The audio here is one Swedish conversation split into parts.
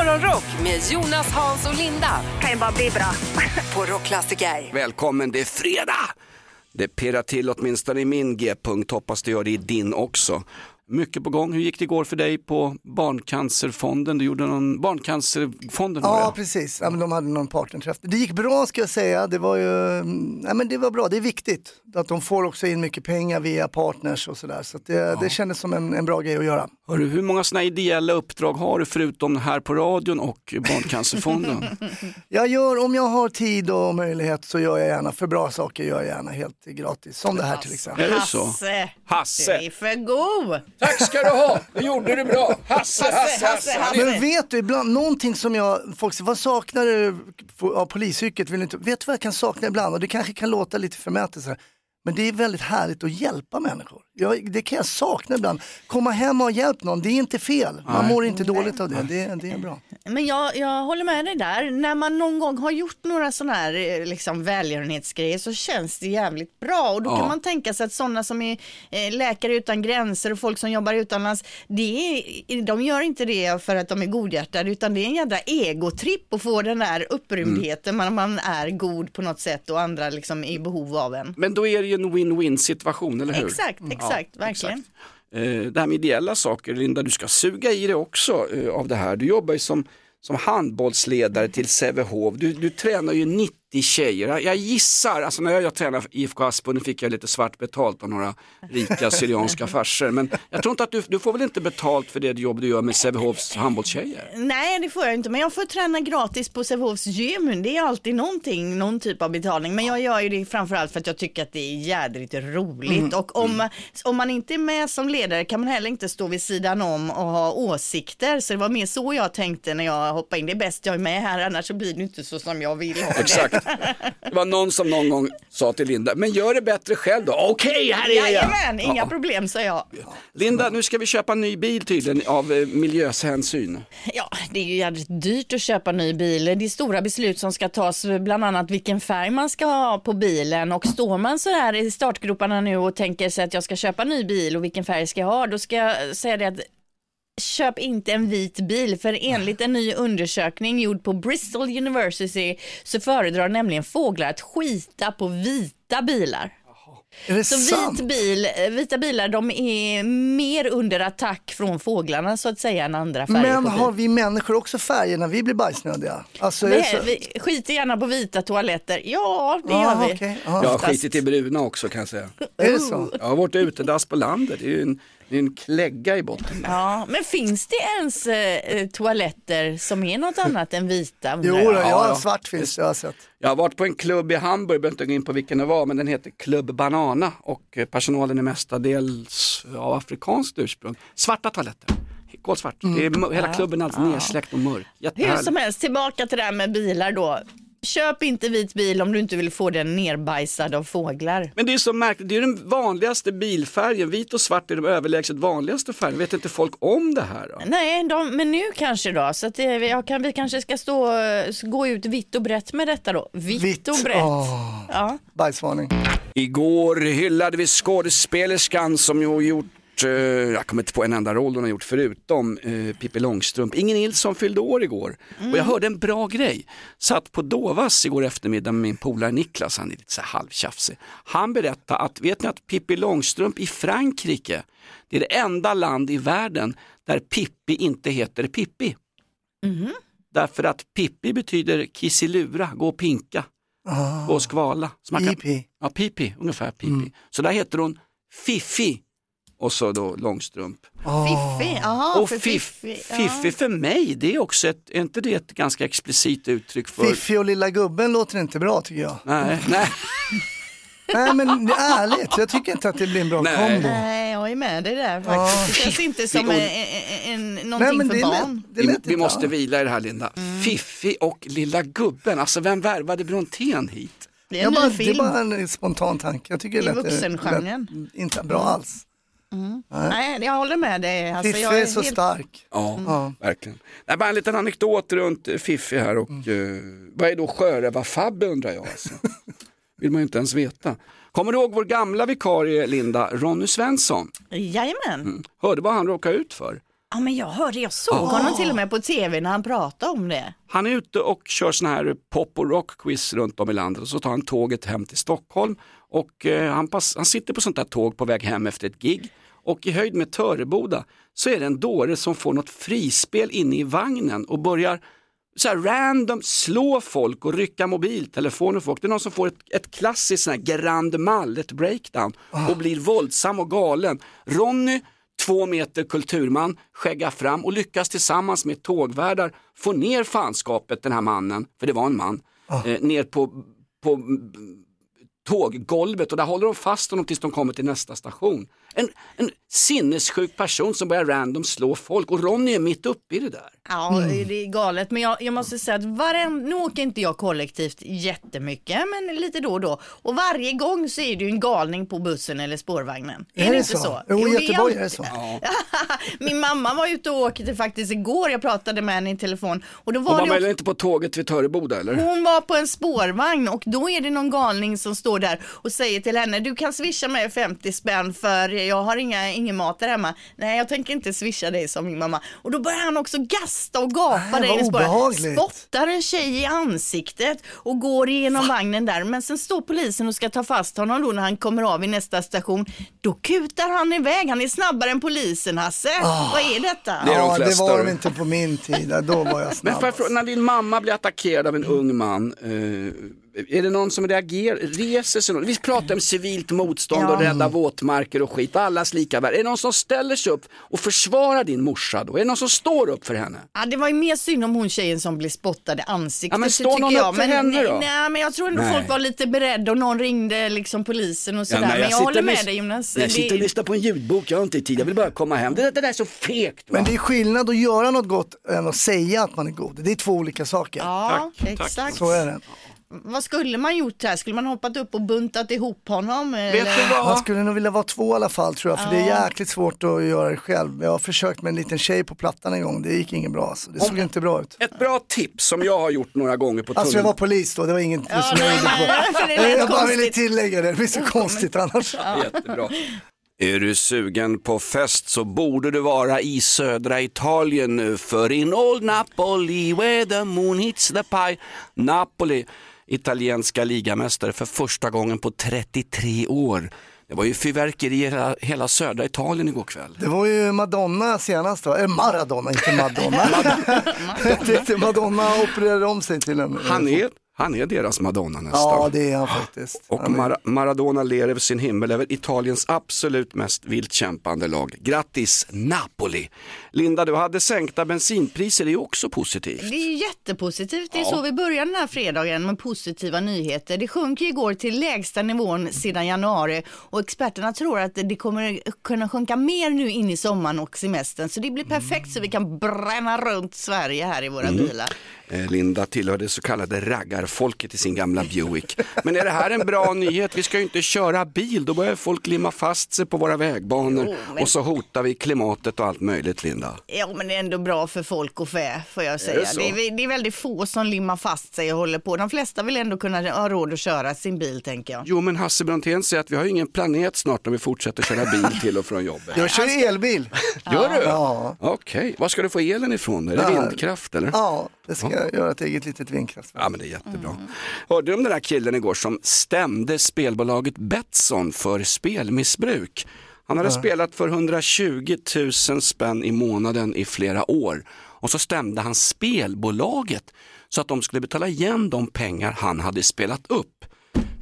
Morgonrock med Jonas, Hans och Linda kan ju bara bli bra. på Rockklassiker. Välkommen, det är fredag! Det pirrar till åtminstone i min G-punkt, hoppas det gör det i din också. Mycket på gång, hur gick det igår för dig på Barncancerfonden? Du gjorde någon, Barncancerfonden Ja, precis. Ja, men de hade någon partnerträff. Det gick bra ska jag säga. Det var ju, mm, ja, men det var bra. Det är viktigt att de får också in mycket pengar via partners och sådär. Så, att det, det kändes som en, en bra grej att göra. Hörru, hur många sådana ideella uppdrag har du förutom här på radion och Barncancerfonden? Jag gör, om jag har tid och möjlighet så gör jag gärna, för bra saker gör jag gärna helt gratis. Som det här till exempel. är det så? Hasse, Hasse. du är för god. Tack ska du ha, det gjorde du bra. Hasse, Hasse, Hasse, Hasse. Men vet du, ibland, någonting som jag, folk säger, vad saknar du av polisyrket? Vill du inte, vet du vad jag kan sakna ibland? Och det kanske kan låta lite förmätet så här. Men det är väldigt härligt att hjälpa människor. Jag, det kan jag sakna ibland. Komma hem och ha hjälpt någon, det är inte fel. Man mår inte dåligt av det. Det, det är bra. Men jag, jag håller med dig där. När man någon gång har gjort några sådana här eh, liksom, välgörenhetsgrejer så känns det jävligt bra. Och då Ja. kan man tänka sig att sådana som är eh, läkare utan gränser och folk som jobbar utomlands, det är, de gör inte det för att de är godhjärtade utan det är en jädra egotripp att få den där upprymdheten man, man är god på något sätt och andra liksom är i behov av en. Men då är det ju en win-win situation, eller hur? Exakt, exakt, verkligen. exakt. Eh, Det här med ideella saker, Linda, du ska suga i det också eh, av det här. Du jobbar ju som, som handbollsledare till Sävehof. Du, du tränar ju 90 tjejer. Jag- Jag gissar, alltså när jag, tränade IFK Aspo, nu fick jag lite svart betalt av några rika syrianska farsor. Men jag tror inte att du, du får väl inte betalt för det jobb du gör med Sävehofs handbollstjejer? Nej, det får jag inte, men jag får träna gratis på Sävehofs gym. Det är alltid någonting, någon typ av betalning. Men jag gör ju det framförallt för att jag tycker att det är jädrigt roligt. Och om, om man inte är med som ledare kan man heller inte stå vid sidan om och ha åsikter. Så det var mer så jag tänkte när jag hoppade in. Det är bäst jag är med här, annars så blir det inte så som jag vill ha det. Exakt. Det var någon som någon gång sa till Linda, men gör det bättre själv då. Okej, här är jag. Jajamän, inga Ja. problem, sa jag. Linda, nu ska vi köpa en ny bil tydligen av eh, miljöhänsyn. Ja, det är ju jävligt dyrt att köpa ny bil. Det är stora beslut som ska tas, bland annat vilken färg man ska ha på bilen. Och står man så här i startgroparna nu och tänker sig att jag ska köpa en ny bil och vilken färg ska jag ha, då ska jag säga det att köp inte en vit bil, för enligt en ny undersökning gjord på Bristol University så föredrar nämligen fåglar att skita på vita bilar. Är det Så sant? vit bil, eh, vita bilar de är mer under attack från fåglarna så att säga än andra färger Men har vi människor också färger när vi blir bajsnödiga? Alltså, Nej, så? vi skiter gärna på vita toaletter. Ja, det Ah, gör vi. okej. Ah. Jag har skitit i bruna också kan jag säga. Är det så? Jag har varit utedass på landet, det är ju en, det är en klägga i botten. Ja, men finns det ens eh, toaletter som är något annat än vita? Jo, då, Ja, ja, ja. svart finns det, jag har sett. Jag har varit på en klubb i Hamburg, jag behöver inte gå in på vilken det var, men den heter Club Banana och eh, personalen är mestadels av afrikanskt ursprung. Svarta toaletter, kolsvart. Det är, mör- hela klubben är alldeles nersläckt och mörk. Hur som helst, tillbaka till det här med bilar då. Köp inte vit bil om du inte vill få den nerbajsad av fåglar. Men det är så märkligt, det är den vanligaste bilfärgen, vit och svart är de överlägset vanligaste färgerna. Vet inte folk om det här? Då? Nej, de, men nu kanske då. Så att det, jag kan, vi kanske ska stå, eh, gå ut vitt och brett med detta då. Vitt, Vitt. och brett. Åh, Ja. bajsvarning. Igår hyllade vi skådespelerskan som ju gjort eh, jag kommer inte på en enda roll hon har gjort förutom eh, Pippi Långstrump. Ingen Nilsson fyllde år igår och jag hörde en bra grej. Satt på Dovas igår eftermiddag med min polare Niklas, han är lite så halvtjafsig. Han berättade att, vet ni att Pippi Långstrump i Frankrike, det är det enda land i världen där Pippi inte heter Pippi. Därför att Pippi betyder kissilura, gå och pinka, gå och skvala. Pipi. Ja, Pipi, ungefär Pipi. Så där heter hon Fiffi och så då Långstrump. Fiffi, jaha. och för fiff, fiffi, ja. För mig, det är också ett, är inte det ett ganska explicit uttryck för... Fiffi och lilla gubben låter inte bra tycker jag. Nej, nej, Nej men det är ärligt, jag tycker inte att det blir en bra Nej. kombo. Nej, jag är med dig där faktiskt. Det känns inte som Vi- en, en, en, Nej någonting men för det barn. lät, det vi, lät vi inte måste vila i det här Linda. Fiffi och lilla gubben, alltså vem värvade Brontén hit? Det är en Jag bara, ny det är film. bara en spontan tanke. Jag tycker I vuxengenren. inte bra alls. Nej, jag håller med dig. Alltså, Fiffi jag är så helt- stark. Ja, Ja. verkligen. Är bara en liten anekdot runt eh, Fiffi här och Mm. eh, vad är då sjörövar-Fabbe undrar jag alltså. Vill man ju inte ens veta. Kommer du ihåg vår gamla vikarie Linda, Ronny Svensson? Jajamän. Hörde vad han råkade ut för? Ja, men jag hörde, jag såg honom till och med på tv när han pratade om det. Han är ute och kör såna här pop och rockquiz runt om i landet och så tar han tåget hem till Stockholm och eh, han, pass, han sitter på sånt där tåg på väg hem efter ett gig och i höjd med Töreboda så är det en dåre som får något frispel inne i vagnen och börjar så här random slå folk och rycka mobiltelefoner folk. Det är någon som får ett, ett klassiskt sån här grand mal, ett breakdown och blir våldsam och galen. Ronny två meter kulturman, skäggar fram och lyckas tillsammans med tågvärdar få ner fanskapet, den här mannen, för det var en man, eh, ner på, på tåggolvet och där håller de fast honom tills de kommer till nästa station. En, en sinnessjuk person som börjar random slå folk och Ronny är mitt uppe i det där. Ja, det är galet. Men jag, jag måste säga att varje, nu åker inte jag kollektivt jättemycket, men lite då och då. Och varje gång så är det ju en galning på bussen eller spårvagnen. Är, Är det det inte så? så? Jo, i det är Göteborg är det alltid- så. Min mamma var ute och åkte faktiskt igår. Jag pratade med henne i telefon. Och då Hon var var det möjligen inte på tåget vid Töreboda eller? hon var på en spårvagn och då är det någon galning som står där och säger till henne, du kan swisha mig 50 spänn för jag har inga, ingen mat där hemma. Nej, jag tänker inte swisha dig som min mamma. Och då börjar han också gasta och gapa vad inne i spåret. Spottar en tjej i ansiktet och går igenom vagnen där. Men sen står polisen och ska ta fast honom då när han kommer av i nästa station. Då kutar han iväg, han är snabbare än polisen Hasse. Vad är detta? Det är de Ja, det var de inte på min tid. Då var jag Men snabb. jag fråga, när din mamma blir attackerad av en ung man, eh, är det någon som reagerar, reser sig någon? Vi pratar om civilt motstånd och Ja. rädda våtmarker och skit, allas lika värde. Är det någon som ställer sig upp och försvarar din morsa då? Är det någon som står upp för henne? Ja, det var ju mer synd om hon tjejen som blev spottad i ansiktet. Ja, men står någon jag. upp för men, henne då? Nej, men jag tror ändå Nej. folk var lite beredda och någon ringde liksom polisen och sådär. nej, men jag, sitter håller och med dig Jonas. Jag sitter och lyssnar på en ljudbok, jag har inte tid, jag vill bara komma hem. Det, det där är så fegt va? Men det är skillnad att göra något gott än att säga att man är god. Det är två olika saker. Ja, tack. exakt. Så är det. Vad skulle man gjort här? Skulle man hoppat upp och buntat ihop honom? Vet eller? Man skulle nog vilja vara två i alla fall tror jag, för det är jäkligt svårt att göra det själv. Jag har försökt med en liten tjej på plattan en gång, det gick inget bra. Alltså. Det såg inte bra ut. Ett bra tips som jag har gjort några gånger på Alltså jag tunneln. var polis då, det var inget Ja, som jag nej, gjorde på. Jag bara ville tillägga det, det blir så konstigt annars. Jättebra. Är du sugen på fest så borde du vara i södra Italien nu för in old Napoli where the moon hits the pie. Napoli, italienska ligamästare för första gången på 33 år. Det var ju fyrverkeri i hela, hela södra Italien igår kväll. Det var ju Madonna senast då, eller Maradona, inte Madonna. Tyckte Madonna opererade om sig till en... Han är, han är deras Madonna nästan. Ja det är han faktiskt. Och Mar- Maradona ler över sin himmel över Italiens absolut mest vilt kämpande lag. Grattis Napoli! Linda, du hade sänkta bensinpriser, det är också positivt. Det är jättepositivt. Det är så vi börjar den här fredagen med positiva nyheter. Det sjönk igår till lägsta nivån sedan januari och experterna tror att det kommer kunna sjunka mer nu in i sommaren och semestern. Så det blir perfekt så vi kan bränna runt Sverige här i våra Mm. bilar. Eh, Linda tillhör det så kallade raggarfolket i sin gamla Buick. Men är det här en bra nyhet? Vi ska ju inte köra bil, då börjar folk limma fast sig på våra vägbanor Jo, men- och så hotar vi klimatet och allt möjligt Linda. Ja, men det är ändå bra för folk och fä, får jag säga. det så? Det är, det är väldigt få som limmar fast sig och håller på. De flesta vill ändå kunna ha råd att köra sin bil, tänker jag. Jo men Hasse Brontén säger att vi har ingen planet snart om vi fortsätter köra bil till och från jobbet. Jag kör elbil. Gör du? Ja. Okej, var ska du få elen ifrån? Är det Ja. vindkraft eller? Ja, det ska jag göra ett eget litet vindkraftverk. Ja men det är jättebra. Hörde du om den där killen igår som stämde spelbolaget Betsson för spelmissbruk? Han hade spelat för 120 000 spänn i månaden i flera år och så stämde han spelbolaget så att de skulle betala igen de pengar han hade spelat upp.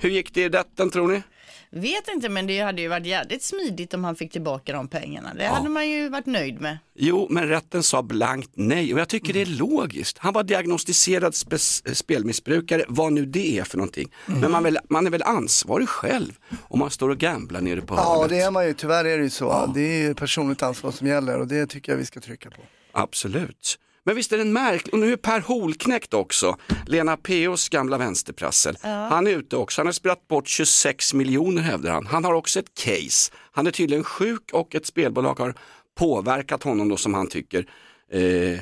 Hur gick det i rätten tror ni? Vet inte, men det hade ju varit jävligt smidigt om han fick tillbaka de pengarna. Det hade man ju varit nöjd med. Jo, men rätten sa blankt nej och jag tycker det är logiskt. Han var diagnostiserad spe- spelmissbrukare, vad nu det är för någonting. Men man, väl, man är väl ansvarig själv om man står och gamblar nere på Ja, hörnet. det är man ju. Tyvärr är det ju så. Det är ju personligt ansvar som gäller och det tycker jag vi ska trycka på. Absolut. Men visst är den märklig, och nu är Per Holknekt också, Lena P.O.s gamla vänsterprassel. Han är ute också, han har spelat bort 26 miljoner hävdar han. Han har också ett case. Han är tydligen sjuk och ett spelbolag har påverkat honom då som han tycker eh,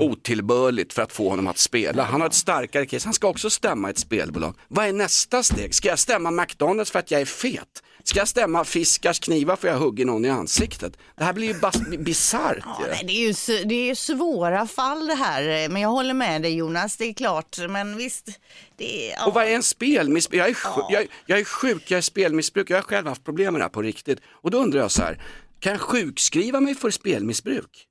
otillbörligt för att få honom att spela. Han har ett starkare case, han ska också stämma ett spelbolag. Vad är nästa steg? Ska jag stämma McDonalds för att jag är fet? Ska jag stämma Fiskars knivar för att jag hugger någon i ansiktet? Det här blir ju bas- bisarrt. Ja, nej, det, är ju, det är ju svåra fall det här, men jag håller med dig Jonas, det är klart. Men visst, det är... Ja. Och vad är en spelmissbruk? Jag är, sjuk, jag, jag är sjuk, jag är spelmissbruk, jag har själv haft problem med det här på riktigt. Och då undrar jag så här, kan jag sjukskriva mig för spelmissbruk?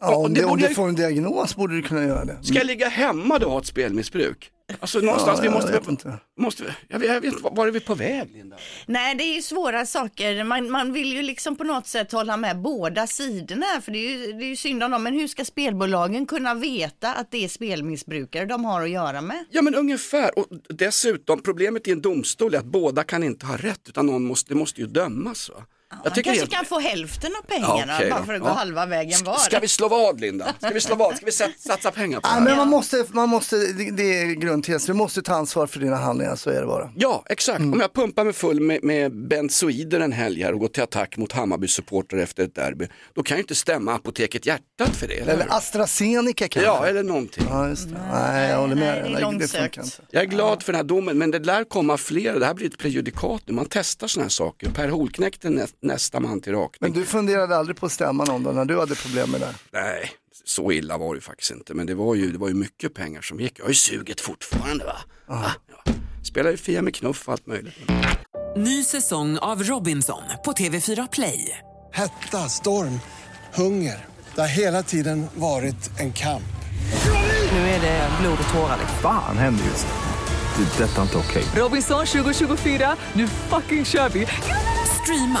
Ja, om, det om du får en diagnos borde du kunna göra det. Ska jag ligga hemma då och ha ett spelmissbruk? Alltså någonstans, Ja, vi jag måste, vet inte. måste jag, vet, jag vet var är vi på väg Linda? Nej, det är ju svåra saker. Man, man vill ju liksom på något sätt hålla med båda sidorna, för det är ju, det är ju synd om dem. Men hur ska spelbolagen kunna veta att det är spelmissbrukare de har att göra med? Ja men ungefär, och dessutom problemet i en domstol är att båda kan inte ha rätt utan någon måste, det måste ju dömas. Va? Man kanske helt- kan få hälften av Ja, pengarna okej bara för att gå Ja. halva vägen var. Ska vi slå vad Linda? Ska vi slå vad? Ska vi sat- satsa pengar på det Ja, här? men man måste, man måste, det är grundtes, du måste ta ansvar för dina handlingar, så är det bara. Ja, exakt. Om jag pumpar mig full med, med benzoider en helg här och går till attack mot Hammarby supporter efter ett derby, då kan jag ju inte stämma Apoteket Hjärtat för det, eller, Eller? AstraZeneca kanske. Ja, eller någonting. Ja, just det. Nej, jag håller med. Nej, det är det långsökt. funkar inte. Jag är glad för den här domen, men det lär komma fler. Det här blir ett prejudikat nu. Man testar sådana här saker. Per Holknekt är nästa man till rakning. Men du funderade aldrig på att stämma någon då, när du hade problem med det? Nej, så illa var det faktiskt inte. Men det var ju, det var ju mycket pengar som gick. Jag har ju suget fortfarande va. va? Ja. Spelar ju Fia med knuff och allt möjligt. Ny säsong av Robinson på TV4 Play. Hetta, storm, hunger. Det har hela tiden varit en kamp. Nu är det blod och tårar. liksom. Fan händer just. Det. är Detta är inte okej. Robinson 2024, nu fucking kör vi! Streama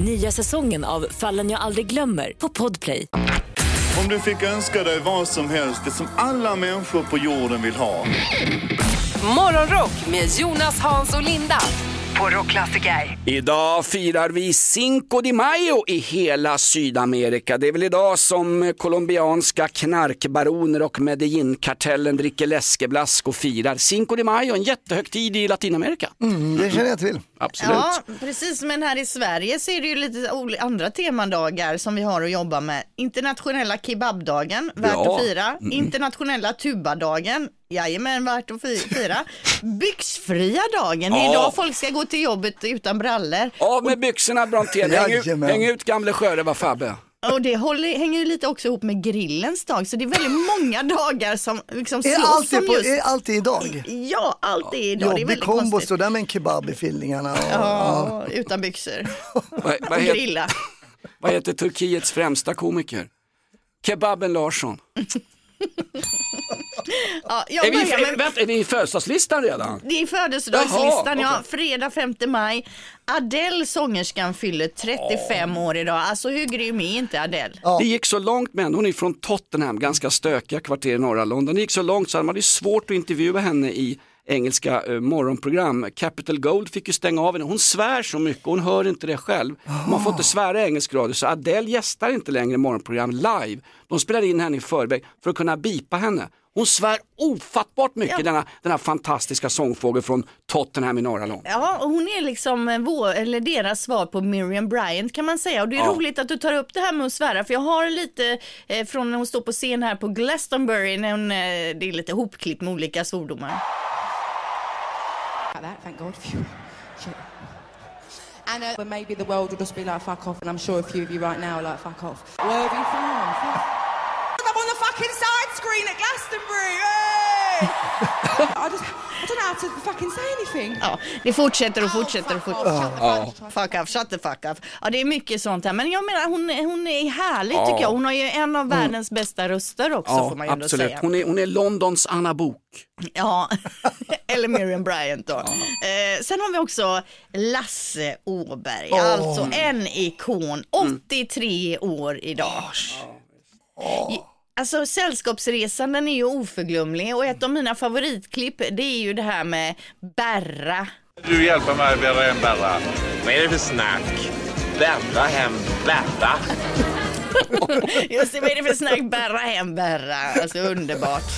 Nya säsongen av Fallen jag aldrig glömmer på Podplay. Om du fick önska dig vad som helst, det som alla människor på jorden vill ha. Morgonrock med Jonas, Hans och Linda på Rockklassiker. Idag firar vi Cinco de Mayo i hela Sydamerika. Det är väl idag som colombianska knarkbaroner och Medellin-kartellen dricker läskeblask och firar. Cinco de Mayo, en jättehögtid i Latinamerika. Mm, det känner jag till. Absolut. Ja, precis. Men här i Sverige så är det ju lite andra temadagar som vi har att jobba med. Internationella kebabdagen, värt Ja. att fira. Internationella tubadagen, jajamän, värt att fi- fira. Byxfria dagen, det är Ja. idag folk ska gå till jobbet utan brallor. Av med byxorna Brontén, häng, ut- Jajamän. häng ut gamle Sjörövar Fabbe. Och det håller, hänger ju lite också ihop med grillens dag, så det är väldigt många dagar som liksom Är allt, på, just... är allt idag? Ja, allt är idag. det är Jobbig väldigt kombo konstigt. sådär med en kebab i fyllningarna. Och, Ja, utan byxor. Vad, vad, Och heter, grilla. vad heter Turkiets främsta komiker? Kebaben Larsson. Ja, jag Är vi, börjar med... vänta, är vi i födelsedagslistan redan? Det är födelsedagslistan, Jaha, ja. Fredag 5 maj. Adele, sångerskan, fyller 35 år idag. Alltså hur grym är inte Adele? Det gick så långt med henne, hon är från Tottenham, ganska stökiga kvarter i norra London. Det gick så långt så att man hade svårt att intervjua henne i engelska eh, morgonprogram. Capital Gold fick ju stänga av henne. Hon svär så mycket, hon hör inte det själv. Man får inte svära i engelsk radio så Adele gästar inte längre morgonprogram live. De spelar in henne i förväg för att kunna bipa henne. Hon svär ofattbart mycket, Ja. denna, denna fantastiska sångfågel från Tottenham i norra London. Ja, och hon är liksom vår, eller deras svar på Miriam Bryant kan man säga. Och det är Ja. roligt att du tar upp det här med att svära, för jag har lite eh, från när hon står på scen här på Glastonbury, när hon, eh, det är lite hopklippt med olika svordomar. And uh, but maybe the world will just be like, fuck off, and I'm sure a few of you right now are like, fuck off. Where have you from? Fuck. I'm on the fucking side screen at Glastonbury! I just, I don't know how to fucking say anything. Ja, det fortsätter och fortsätter och fortsätter. the fuck Fuck off, shut the fuck off. Ja, det är mycket sånt här. Men jag menar, hon, hon är härlig Ja. tycker jag. Hon har ju en av världens bästa röster också får man ju ändå absolut. säga. Hon är, hon är Londons Anna Bok. Ja, eller Miriam Bryant då. Eh, sen har vi också Lasse Åberg, Åh. alltså en ikon, 83 år idag. Alltså Sällskapsresan den är ju oförglömlig och ett av mina favoritklipp det är ju det här med Berra. Du hjälper mig att bära hem Berra. Vad är det för snack? Bära hem Berra? Just det, vad är det för snack? Berra hem Berra. Alltså underbart.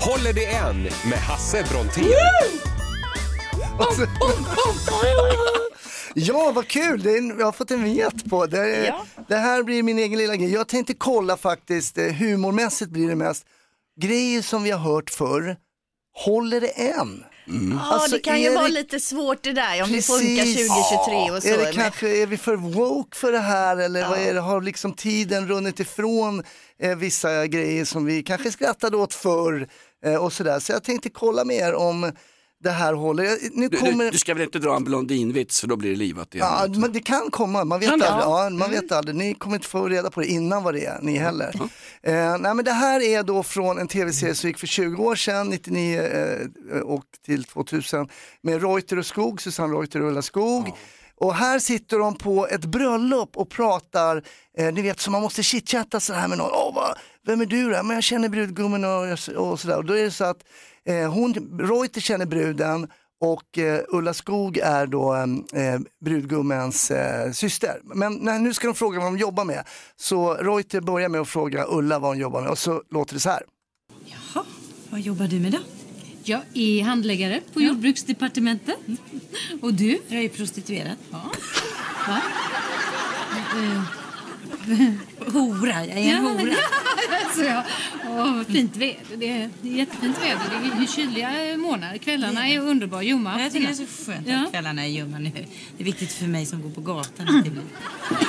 Håller det än med Hasse Brontén. Ja, vad kul! Det är, jag har fått en viet på. Det, Ja. det här blir min egen lilla grej. Jag tänkte kolla faktiskt, eh, humormässigt blir det mest, grejer som vi har hört förr, håller det än? Ja, Alltså, det kan ju vara det- lite svårt det där om det Precis. funkar 2023 och så. Är, det men- kanske, är vi för woke för det här eller vad är det? har liksom tiden runnit ifrån eh, vissa grejer som vi kanske skrattade åt förr eh, och sådär. Så jag tänkte kolla med er om det här håller. Nu Du, kommer... du, du ska väl inte dra en blondinvits för då blir det livat igen. Ja, men det kan komma, man vet Kan aldrig. Ja, Mm. man vet aldrig. Ni kommer inte få reda på det innan vad det är, ni heller. Eh, nej, men det här är då från en tv-serie som gick för 20 år sedan, 99 eh, och till 2000, med Reuter och Skog, Susanne Reuter och Ulla Skog. Och här sitter de på ett bröllop och pratar, eh, ni vet så man måste chitchatta så här med någon. Åh, vad, vem är du då? Men jag känner brudgummen och, och sådär. Och då är det så att hon, Reuter känner bruden och eh, Ulla Skog är då eh, brudgummens eh, syster. Men när, nu ska de fråga vad de jobbar med. Så Reuter börjar med att fråga Ulla vad hon jobbar med och så låter det så här. Vad jobbar du med då? Jag är handläggare på Jordbruksdepartementet. Och du? Jag är prostituerad. Ja. Va? Hora, jag är en hora. alltså, ja. Åh, vad fint väder. Det är, jättefint väder. Det är kyliga månader. Kvällarna är underbara. Ljumma. Jag tycker det är så skönt Ja. att kvällarna är ljumma nu. Det är viktigt för mig som går på gatan att det blir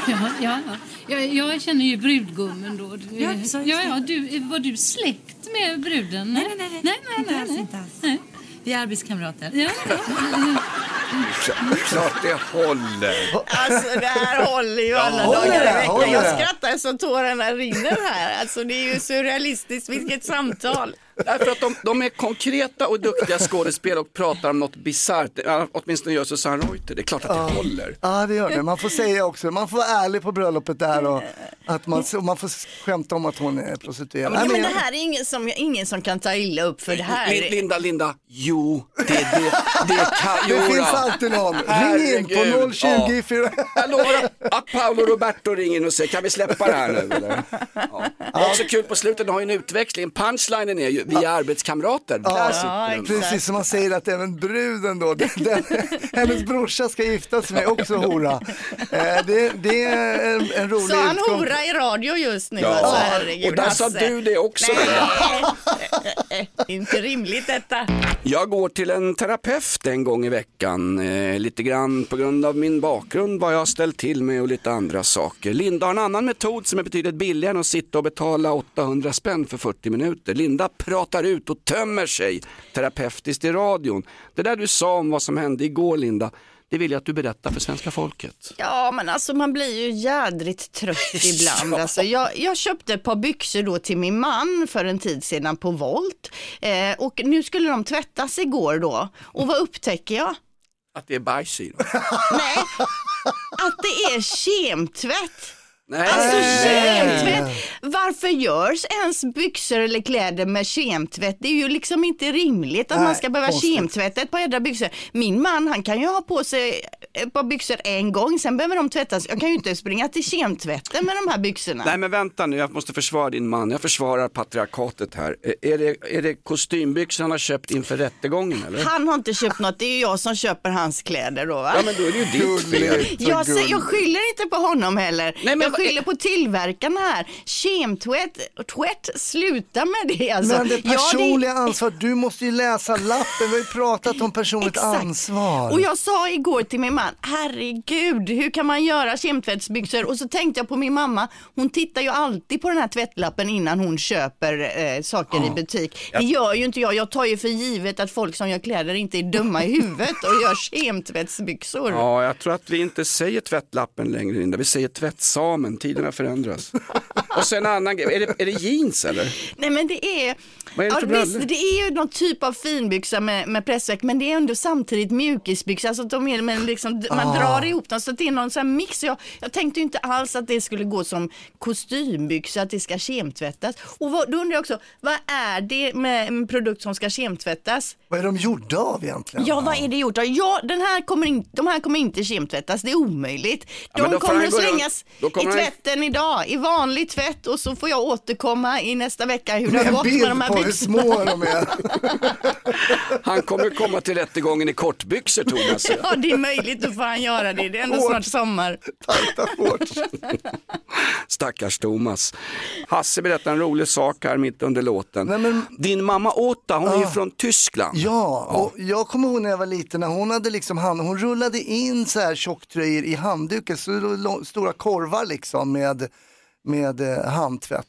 Ja, ja, ja. Jag, jag känner ju brudgummen då. Ja, så- ja, ja, du, var du släkt med bruden? Nej, nej, nej. nej, nej, nej, alls, nej. inte alls. Vi är arbetskamrater. Ja. Klart det håller. Alltså det här håller ju Ja, alla håller dagar det, i veckan. Jag skrattar så tårarna rinner här. Alltså det är ju surrealistiskt, vilket samtal. Därför att de, de är konkreta och duktiga skådespel och pratar om något bisarrt. Ja, åtminstone gör Susanne Reuter. Det är klart att det håller. Ja det gör det, man får säga också, man får vara ärlig på bröllopet där och att man, och man får skämta om att hon är prostituerad. Ja, men men det här är ingen som, ingen som kan ta illa upp för det här. Lin- Linda, Linda, jo, det, det, det kan, Det jo, finns då. alltid någon. Ring in på Herregud, 020 ja. 4... Jag lovar att- Paolo Roberto ringer in och säger, kan vi släppa det här nu? Eller? Ja. Det är också kul på slutet, de har ju en utväxling. Punchlinen är ju, vi är arbetskamrater. Sitter den. precis som man säger att även bruden då, den, den, hennes brorsa ska gifta sig med också hora. Eh, det, det är en, en rolig Sa han utgång. hora i radio just nu? Ja, Alltså, herregud, och där sa du det också. Nej, inte rimligt detta. Jag går till en terapeut en gång i veckan. Eh, lite grann på grund av min bakgrund, vad jag har ställt till med och lite andra saker. Linda har en annan metod som är betydligt billigare än att sitta och betala 800 spänn för 40 minuter. Linda pratar ut och tömmer sig terapeutiskt i radion. Det där du sa om vad som hände igår Linda, det vill jag att du berättar för svenska folket. Ja men alltså man blir ju jädrigt trött ibland. Alltså, jag, jag köpte ett par byxor då till min man för en tid sedan på Volt. Eh, och nu skulle de tvättas igår då. Och vad upptäcker jag? Att det är bajs i dem. Nej, att det är kemtvätt. Nej. Alltså kemtvätt. Varför görs ens byxor eller kläder med kemtvätt? Det är ju liksom inte rimligt att Nej, man ska behöva konstigt. kemtvätta ett par jädra byxor. Min man han kan ju ha på sig ett par byxor en gång, sen behöver de tvättas. Jag kan ju inte springa till kemtvätten med de här byxorna. Nej men vänta nu, jag måste försvara din man. Jag försvarar patriarkatet här. Är det, är det kostymbyxor han har köpt inför rättegången eller? Han har inte köpt något, det är ju jag som köper hans kläder då va? Ja men då är det ju ditt fel. Jag, jag skyller inte på honom heller. Nej, men jag skyller på tillverkarna här. Kemtvätt, tvätt, sluta med det alltså. Men det Ja, personliga ansvaret, du måste ju läsa lappen, vi har ju pratat om personligt Exakt. ansvar. Och jag sa igår till min man, herregud, hur kan man göra kemtvättsbyxor? Och så tänkte jag på min mamma, hon tittar ju alltid på den här tvättlappen innan hon köper eh, saker i butik. Det gör ju inte jag, jag tar ju för givet att folk som gör kläder inte är dumma i huvudet och gör kemtvättsbyxor. Ja, jag tror att vi inte säger tvättlappen längre Linda, vi säger tvättsamen, tiderna förändras. Och sen en annan grej, är det, är det jeans eller? Nej men det är, vad är det Ja, för visst, det är ju någon typ av finbyxa med, med pressväck men det är ändå samtidigt mjukisbyxa. Alltså att de är, men liksom, man Ah. drar ihop dem så att det är någon sån här mix. Jag, jag tänkte inte alls att det skulle gå som kostymbyxa, att det ska kemtvättas. Och vad, då undrar jag också, vad är det med en produkt som ska kemtvättas? Vad är de gjorda av egentligen? Ja, vad är det gjort av? Ja, den här kommer in, de här kommer inte kemtvättas, det är omöjligt. Ja, De får kommer att slängas då i kommer han- tvätten idag, i vanlig tvätt och så får jag återkomma i nästa vecka hur det har gått med de här hur små de är. Han kommer komma till rättegången i kortbyxor Thomas. Ja, det är möjligt, då får han göra det. Det är ändå Hårt. snart sommar. Tajta shorts. Stackars Thomas. Hasse berättar en rolig sak här mitt under låten. Nej, men- Din mamma Åta, hon är ju Ah. från Tyskland. Ja, och jag kommer ihåg när jag var liten när hon hade liksom hand, hon rullade in så här tjocktröjor i handdukar, så stora korvar liksom med, med eh, handtvätt.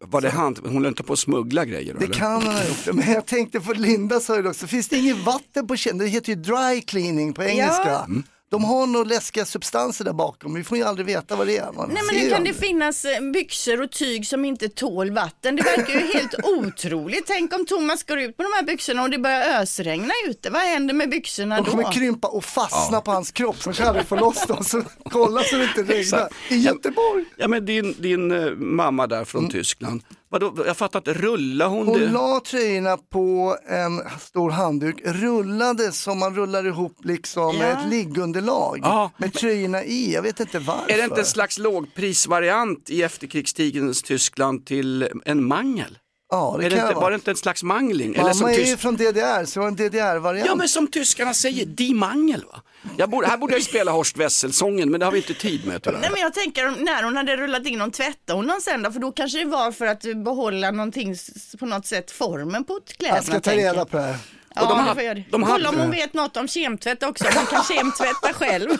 Var det han? Hon höll inte på att smuggla grejer Det eller? kan hon ha gjort, men jag tänkte på Linda sa ju det också, finns det inget vatten på kinden? Det heter ju dry cleaning på engelska. Ja. Mm. De har nog läskiga substanser där bakom, vi får ju aldrig veta vad det är. Man Nej, men hur kan det finnas eh, byxor och tyg som inte tål vatten? Det verkar ju helt otroligt. Tänk om Thomas går ut med de här byxorna och det börjar ösregna ute. Vad händer med byxorna De då? kommer krympa och fastna på hans kropp så han aldrig får loss dem. Så kolla så det inte regnar. I Göteborg. Ja men din, din eh, mamma där från Tyskland, Vadå, jag fattar inte, rullar hon, Hon det? la tröjorna på en stor handduk, rullade som man rullar ihop liksom Ja. ett liggunderlag Ja. med tröjorna i. Jag vet inte varför. Är det inte en slags lågprisvariant i efterkrigstidens Tyskland till en mangel? Ja, det är det kan inte, vara. var det inte en slags mangling? Mamma som är ju från DDR, så det var en DDR-variant. Ja men som tyskarna säger, die Mangel va? Jag borde, här borde jag spela Horst Wessel-sången men det har vi inte tid med tyvärr. Nej men jag tänker när hon hade rullat in dem, tvättade hon dem sen då? För då kanske det var för att behålla någonting på något sätt, formen på kläderna. Jag ska ta reda på det här. Ja, Och de hade- de hade- Kolla om hon vet något om kemtvätt också, hon kan kemtvätta själv.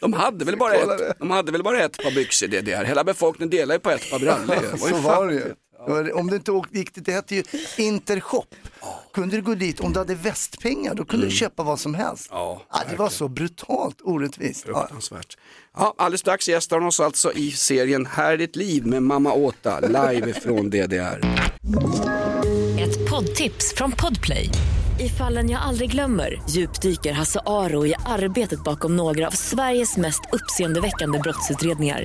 De hade, väl bara ett, de hade väl bara ett par byxor i DDR, hela befolkningen delar ju på ett par brallor. ju. Så ju var det ju. Om du inte åkte, gick det, det hette ju Intershop. Kunde du gå dit, om du hade västpengar, då kunde du köpa vad som helst. Mm. Ja, Ja, det var så brutalt orättvist. Ja. Fruktansvärt. Ja, alldeles strax gästar hon oss alltså i serien Här är ditt liv med mamma Åta, live från DDR. Ett poddtips från Podplay. I fallen jag aldrig glömmer djupdyker Hasse Aro i arbetet bakom några av Sveriges mest uppseendeväckande brottsutredningar.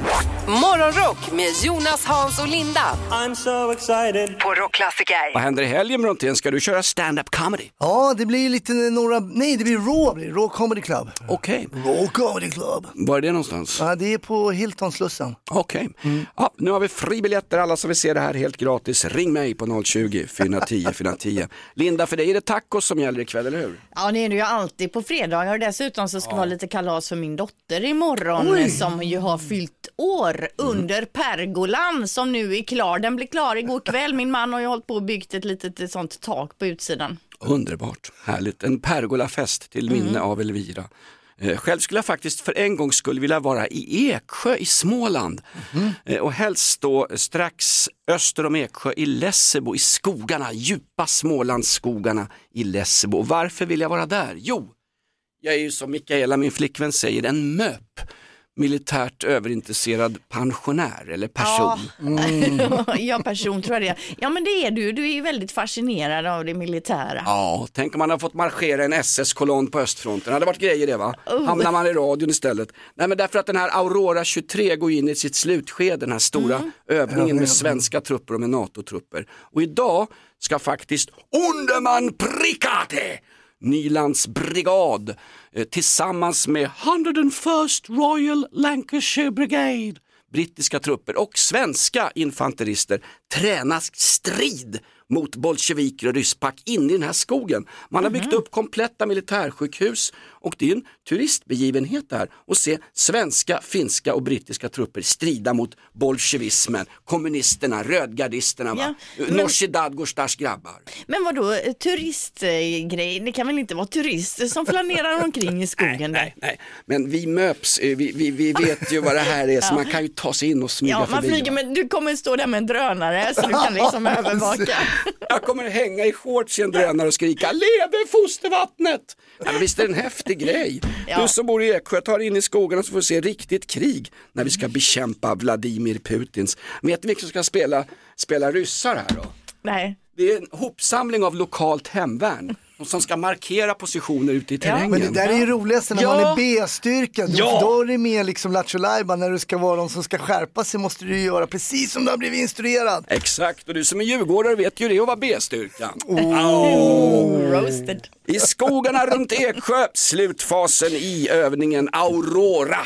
Morgonrock med Jonas, Hans och Linda. I'm so excited. På Rockklassiker. Vad händer i helgen Brontén? Ska du köra stand-up comedy? Ja, det blir lite några, nej det blir Raw. Raw Comedy Club. Okej. Raw Comedy Club. Var är det någonstans? Ja, det är på Hilton-Slussen. Okej. Ja, nu har vi fribiljetter, alla som vill se det här helt gratis. Ring mig på 020 410 410. Linda, för dig är det tacos som gäller ikväll, eller hur? Ja det är det ju alltid på fredagar och dessutom så ska det vara lite kalas för min dotter imorgon Oj. som ju har fyllt år under pergolan som nu är klar. Den blev klar igår kväll. Min man har ju hållit på och byggt ett litet sånt tak på utsidan. Underbart, härligt. En pergolafest till minne av Elvira. Eh, Själv skulle jag faktiskt för en gång skulle vilja vara i Eksjö i Småland Eh, och helst då strax öster om Eksjö i Lessebo i skogarna, djupa Smålandsskogarna i Lessebo. Och Varför vill jag vara där? Jo, jag är ju som Mikaela, min flickvän, säger en MÖP, militärt överintresserad pensionär eller person. ja person tror jag det är. Ja men det är du. Du är ju väldigt fascinerad av det militära. Ja, tänk om man har fått marschera en SS-kolonn på östfronten. Det hade varit grejer det va? Oh. Hamnar man i radion istället. Nej men därför att den här Aurora 23 går in i sitt slutskede, den här stora Mm. övningen med svenska trupper och med NATO-trupper. Och idag ska faktiskt Underman Prikate Nylands brigad eh, tillsammans med 101st Royal Lancashire Brigade. Brittiska trupper och svenska infanterister tränas strid mot bolsjeviker och rysspack inne i den här skogen. Man har byggt upp kompletta militärsjukhus och det är en turistbegivenhet där att se svenska, finska och brittiska trupper strida mot bolsjevismen, kommunisterna, rödgardisterna? Ja, men- Nooshi Dadgostars grabbar. Men vadå, eh, turistgrej, det kan väl inte vara turister som flanerar omkring i skogen där? Nej, men vi möps, eh, vi, vi, vi vet ju vad det här är så Ja. man kan ju ta sig in och smyga Ja, man förbi. flyger med, du kommer stå där med en drönare så du kan liksom övervaka. Jag kommer hänga i shorts i en drönare och skrika leve fostervattnet! Ja, visst är det en häftig grej? Ja. Du som bor i Eksjö, ta dig in i skogarna så får du se riktigt krig när vi ska bekämpa Vladimir Putins. Vet ni vilka som ska spela, spela ryssar här då? Nej. Det är en hopsamling av lokalt hemvärn och som ska markera positioner ute i terrängen. Men det där är ju roligast när Ja. man är B-styrka. Ja. Då är det mer liksom Lattjo. När du ska vara de som ska skärpa sig måste du ju göra precis som du har blivit instruerad. Exakt, och du som är djurgårdare vet ju det att vara B-styrkan. Oh. Roasted. I skogarna runt Eksjö, slutfasen i övningen Aurora.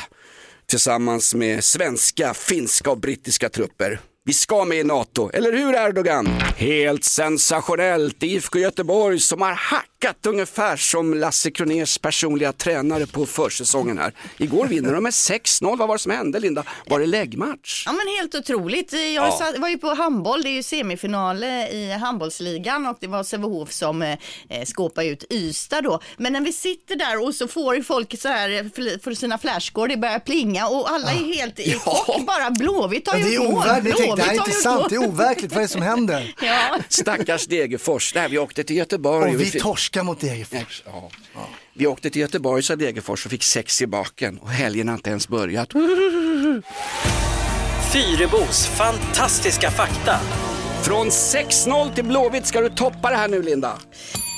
Tillsammans med svenska, finska och brittiska trupper. Vi ska med i NATO, eller hur Erdogan? Helt sensationellt, IFK Göteborg som har hackat ungefär som Lasse Kroners personliga tränare på försäsongen här. Igår vinner de med 6-0, vad var det som hände Linda? Var det läggmatch? Ja men helt otroligt. Jag Ja. satt- var ju på handboll, det är ju semifinal eh, i handbollsligan och det var Sävehof som eh, eh, skåpade ut Ystad då. Men när vi sitter där och så får ju folk så här för sina flashscore, det börjar plinga och alla är helt i chock. Bara Blåvitt har Ja, är mål. Det här är inte sant, det är overkligt. Vad är det som händer? Ja. Stackars Degerfors, där vi åkte till Göteborg. Och vi fick- torskar mot Degerfors. Ja. Vi åkte till Göteborg, sa Degerfors och fick sex i baken och helgen har inte ens börjat. Fyrebos fantastiska fakta. Från 6-0 till Blåvitt, ska du toppa det här nu Linda?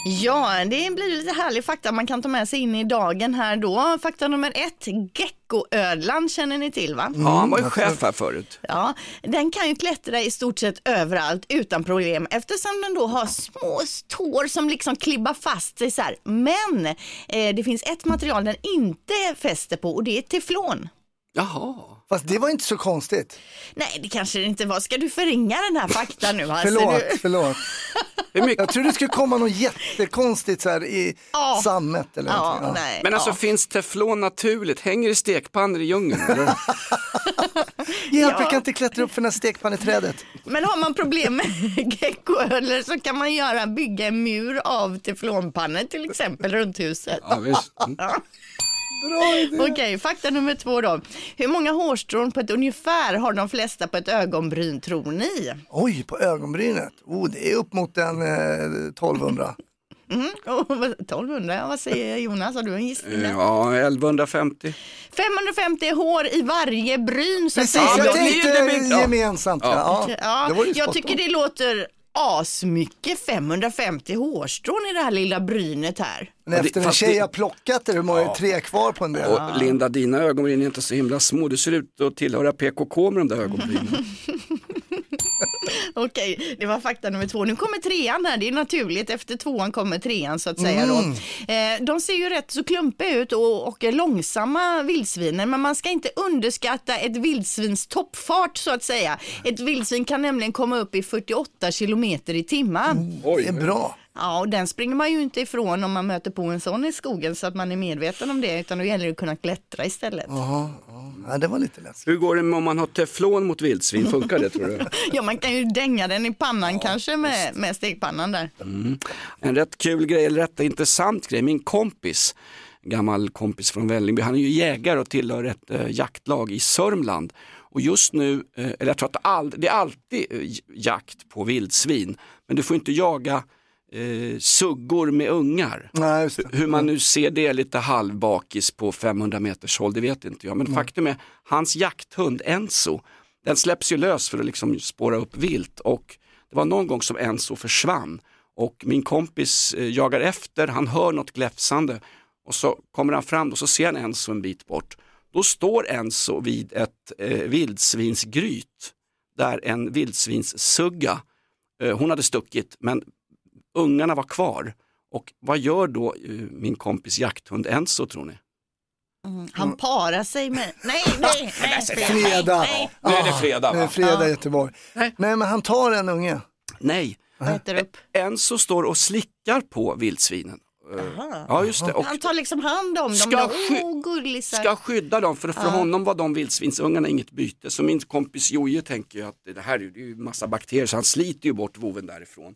Ja, det blir lite härlig fakta man kan ta med sig in i dagen här då. Fakta nummer ett, geckoödlan känner ni till va? Ja, han var ju chef här förut. Ja, den kan ju klättra i stort sett överallt utan problem eftersom den då har små tår som liksom klibbar fast sig så här. Men eh, det finns ett material den inte fäster på och det är teflon. Jaha. Fast det var inte så konstigt. Nej, det kanske det inte var. Ska du förringa den här faktan nu? Hasse? Förlåt, Du... förlåt. Jag trodde det skulle komma något jättekonstigt så här i sammet eller Ja, någonting. nej. Men alltså Ja. finns teflon naturligt? Hänger i stekpannor i djungeln? Eller? Hjälp, Ja. jag kan inte klättra upp för den här stekpanneträdet. Men har man problem med geckoödlor så kan man göra, bygga en mur av teflonpannor till exempel runt huset. Ja, visst. Bra idé. Okej, fakta nummer två då. Hur många hårstrån på ett ungefär har de flesta på ett ögonbryn tror ni? Oj, på ögonbrynet. Oh, det är upp mot en eh, 1200. Mm. Oh, vad- 1200, vad säger Jonas? Har du en gissning? där? Ja, 1150. 550 hår i varje bryn. Så Precis, jag det- tänkte gemensamt. Ja. Ja. Ja, det var ju jag tycker det låter asmycket 550 hårstrån i det här lilla brynet här. Men Ja, efter en tjej har plockat det, hur många är tre kvar på en del? Och Linda, dina ögonbryn är inte så himla små. Du ser ut att tillhöra PKK med de där ögonbrynen. Okej, det var fakta nummer två. Nu kommer trean här, det är naturligt. Efter tvåan kommer trean så att säga Mm. då. Eh, de ser ju rätt så klumpiga ut och, och är långsamma vildsviner, men man ska inte underskatta ett vildsvins toppfart så att säga. Ett vildsvin kan nämligen komma upp i 48 kilometer i timmen. Det är bra. Ja, och den springer man ju inte ifrån om man möter på en sån i skogen så att man är medveten om det, utan då gäller det att kunna klättra istället. Jaha, ja. ja, det var lite läskigt. Hur går det om man har teflon mot vildsvin? Funkar det tror du? Ja, man kan ju dänga den i pannan kanske med, med stekpannan där. Mm. En rätt kul grej, eller rätt intressant grej. Min kompis, gammal kompis från Vällingby, han är ju jägare och tillhör ett eh, jaktlag i Sörmland. Och just nu, eh, eller jag tror att det, all, det är alltid eh, jakt på vildsvin, men du får inte jaga eh, suggor med ungar. Nej. Hur man nu ser det lite halvbakis på 500 meters håll, det vet inte jag. Men faktum är, hans jakthund Enzo, den släpps ju lös för att liksom spåra upp vilt. Och det var någon gång som Enzo försvann. Och min kompis eh, jagar efter, han hör något gläfsande. Och så kommer han fram och så ser han Enzo en bit bort. Då står Enzo vid ett eh, vildsvinsgryt där en vildsvinssugga, eh, hon hade stuckit men ungarna var kvar. Och vad gör då eh, min kompis jakthund Enzo tror ni? Han parar sig med... Nej, nej, nej. Fredag. nej. Nu är det fredag, Nu är va? det fredag i. Göteborg. Nej. Nej, men han tar en unge. Nej, och äter upp. En så står och slickar på vildsvinen. Eh, Ja just det. Och Han tar liksom hand om dem. Ska sky- Åh, gullisar. ska skydda dem för för Ja. honom var de vildsvinsungarna inget byte. Så min kompis Joje tänker ju att det här är ju- massa bakterier så han sliter ju bort voven därifrån.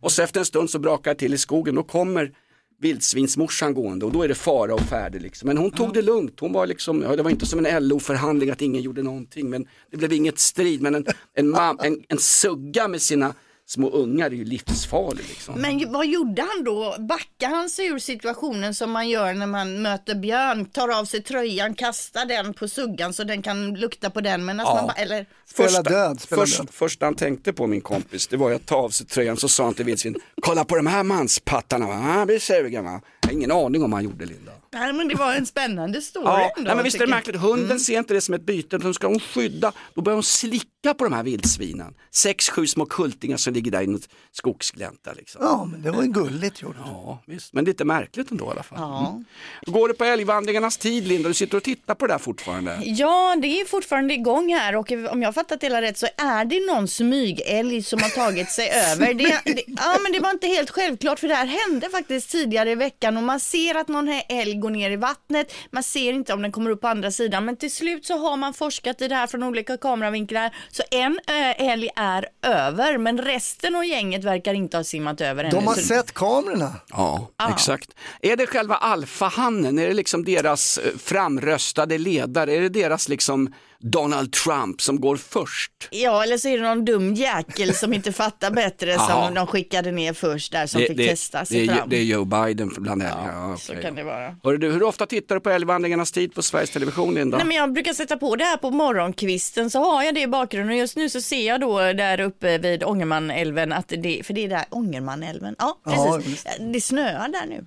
Och så efter en stund så brakar det till i skogen, då kommer vildsvinsmorsan gående och då är det fara och färde liksom. Men hon tog det lugnt, hon var liksom, ja, det var inte som en LO-förhandling att ingen gjorde någonting men det blev inget strid. Men en, en, mam, en, en sugga med sina små ungar är ju livsfarlig liksom. Men vad gjorde han då? Backade han sig ur situationen som man gör när man möter björn? Tar av sig tröjan, kastar den på suggan så den kan lukta på den. Men Ja. man bara, eller? första, först, Första han tänkte på min kompis, det var att ta av sig tröjan så sa han till vildsvin, kolla på de här manspattarna, va? han blir sugen va. Jag har ingen aning om vad han gjorde Linda. Nej men det var en spännande story Ja, ändå, nej, men visst är det märkligt, hunden ser inte det som ett byte, utan ska hon skydda, då börjar hon slicka på de här vildsvinen. Sex, sju små kultingar som ligger där i något skogsglänta. Liksom. Ja, men det var ju gulligt gjort. Ja, visst. Men lite märkligt ändå i alla fall. Ja. Mm. Går det på älgvandringarnas tid Linda? Du sitter och tittar på det där fortfarande. Ja, det är fortfarande igång här och om jag fattat det hela rätt så är det någon smygälg som har tagit sig över. Det, det, ja, men det var inte helt självklart för det här hände faktiskt tidigare i veckan och man ser att någon här älg går ner i vattnet. Man ser inte om den kommer upp på andra sidan, men till slut så har man forskat i det här från olika kameravinklar. Så en äh, älg är över, men resten av gänget verkar inte ha simmat över ännu. De har Så- sett kamerorna. Ja, Ja. exakt. Är det själva alfahannen, är det liksom deras eh, framröstade ledare, är det deras liksom Donald Trump som går först? Ja, eller så är det någon dum jäkel som inte fattar bättre som de skickade ner först där som fick testa sig det, är, fram. det är Joe Biden bland älgarna. Ja, så okej. kan det vara. Hörru du, hur ofta tittar du på älgvandringarnas tid på Sveriges Television Linda? Nej, men jag brukar sätta på det här på morgonkvisten så har jag det i bakgrunden och just nu så ser jag då där uppe vid Ångermanälven att det, för det är där Ångermanälven, ja Ja, precis, det snöar där nu.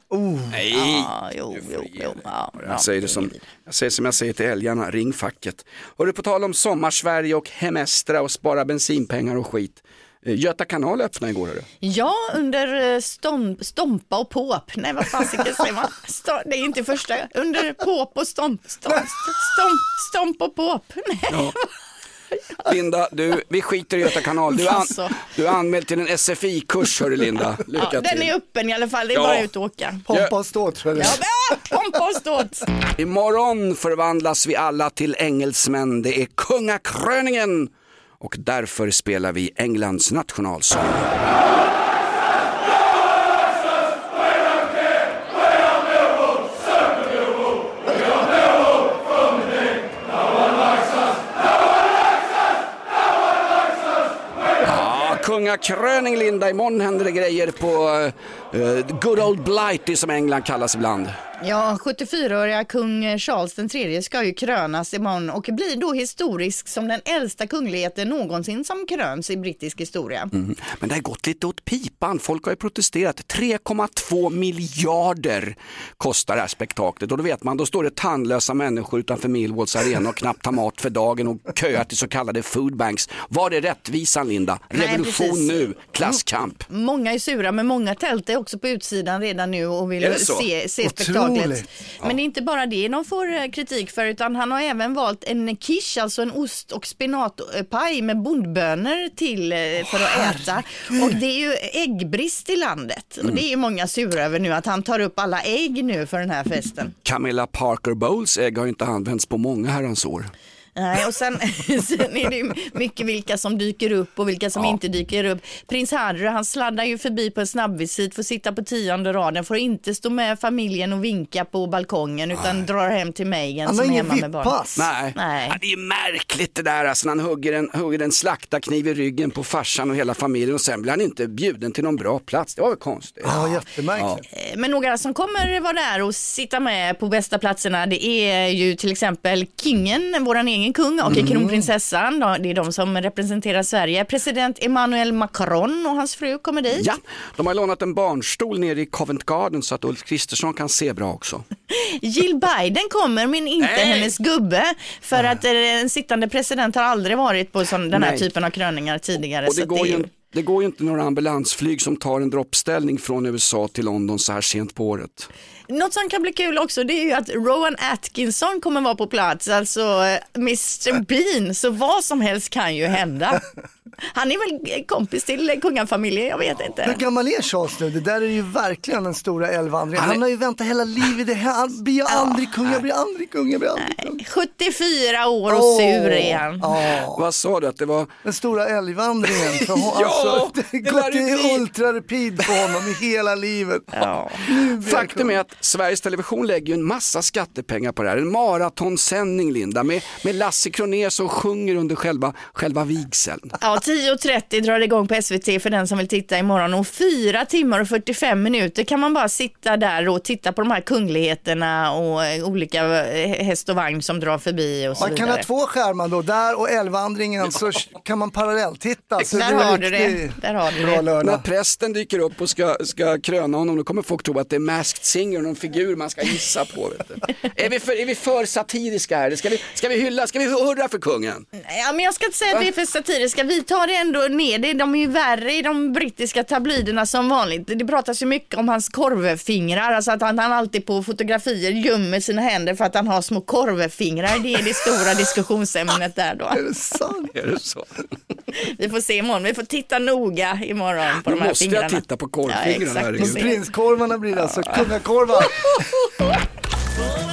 Nej, Ja, jo, jo, jo, ja, ja. jag, säger det som, jag säger som jag säger till älgarna, ring facket. Hörru, på tal om sommarsverige och hemestra och spara bensinpengar och skit. Eh, Göta kanal öppnade igår hörru. Ja, under eh, stomp, stompa och påp. Nej, vad fasiken säger man? Sto, det är inte första. Under påp och stomp. Stomp, stomp, stomp och påp. Nej. Ja. Linda, du, vi skiter i Göta kanal. Du är, an, Alltså. du är anmäld till en SFI-kurs hörru Linda. Lycka Ja, den till. är öppen i alla fall, det är Ja. bara ut och åka. Pompa och ståt tror jag Ja, ja, pompa och ståt. Imorgon förvandlas vi alla till engelsmän. Det är kungakröningen och därför spelar vi Englands nationalsång. Ja, kungakröning Linda, imorgon händer det grejer på eh, good old Blighty som England kallas ibland. Ja, 74-åriga kung Charles III ska ju krönas imorgon och blir då historisk som den äldsta kungligheten någonsin som kröns i brittisk historia. Mm. Men det har gått lite åt pipan. Folk har ju protesterat. 3,2 miljarder kostar det här spektaklet och då vet man, då står det tandlösa människor utanför Millwalls arena och knappt har mat för dagen och köar till så kallade foodbanks. Var är rättvisan Linda? Nej, Revolution precis. nu, klasskamp. Många är sura, men många tält är också på utsidan redan nu och vill se, se spektaklet. Men det är inte bara det de får eh, kritik för, utan han har även valt en quiche, alltså en ost och spinatpaj med bondbönor till eh, för att äta. Och det är ju äggbrist i landet. Och Mm. det är ju många sura över nu, att han tar upp alla ägg nu för den här festen. Camilla Parker Bowles ägg har ju inte använts på många herrans år. Nej, och sen, sen är det mycket vilka som dyker upp och vilka som Ja. inte dyker upp. Prins Harry, han sladdar ju förbi på en snabbvisit, får sitta på tionde raden, får inte stå med familjen och vinka på balkongen utan drar hem till Meghan Han som är hemma med barn. VIP-pass. Nej. Nej. Ja, det är märkligt det där, alltså, när han hugger en, hugger en slaktarkniv i ryggen på farsan och hela familjen och sen blir han inte bjuden till någon bra plats. Det var väl konstigt? Ja, jättemärkligt. Eh, Men några som kommer vara där och sitta med på bästa platserna det är ju till exempel kingen, våran egen kung och Mm. kronprinsessan. Det är de som representerar Sverige. President Emmanuel Macron och hans fru kommer dit. Ja, de har lånat en barnstol nere i Covent Garden så att Ulf Kristersson kan se bra också. Jill Biden kommer men inte hennes gubbe. För att eh, en sittande president har aldrig varit på sån, den här Nej. typen av kröningar tidigare. Och så det att går, är ju, det går ju inte några ambulansflyg som tar en droppställning från USA till London så här sent på året. Något som kan bli kul också det är ju att Rowan Atkinson kommer vara på plats, alltså eh, Mr Bean, så vad som helst kan ju hända. Han är väl kompis till kungafamiljen, jag vet inte. Hur gammal är Charles nu? Det där är ju verkligen den stora älvvandringen. Han är- Han har ju väntat hela livet. Det här, han blir ju aldrig kung, jag blir aldrig kung, jag blir aldrig kung. 74 år och Åh, sur är han. ja. Vad sa du att det var? Den stora älgvandringen. För hon, Ja, alltså, det har gått i bli. ultrarapid på honom i hela livet. Ja. Faktum är att Sveriges Television lägger ju en massa skattepengar på det här. En maratonsändning Linda med, med Lasse Kronér som sjunger under själva, själva vigseln. Ja, 10.30 drar det igång på SVT för den som vill titta imorgon och 4 timmar och 45 minuter kan man bara sitta där och titta på de här kungligheterna och eh, olika eh, häst och vagn som drar förbi och så Man kan vidare. ha två skärmar då, där och älgvandringen så kan man parallelltitta. Så Där har du det. Där har du Bra det. När lördag. prästen dyker upp och ska, ska kröna honom då kommer folk tro att det är Masked Singer, någon figur man ska gissa på. Vet du. Är, vi för, är vi för satiriska här? Ska vi, ska vi hylla, ska vi hurra för kungen? Ja, men jag ska inte säga att vi är för satiriska. Vi tar det ändå ner det. De är ju värre i de brittiska tabloiderna som vanligt. Det pratas ju mycket om hans korvfingrar, alltså att han, han alltid på fotografier gömmer sina händer för att han har små korvfingrar. Det är det stora diskussionsämnet där då. Är det sant? Är det så? Vi får se imorgon. Vi får titta noga imorgon på Nu de här måste jag fingrarna. titta på korvfingrarna, Ja. Prinskorvarna blir det alltså, kungakorvar.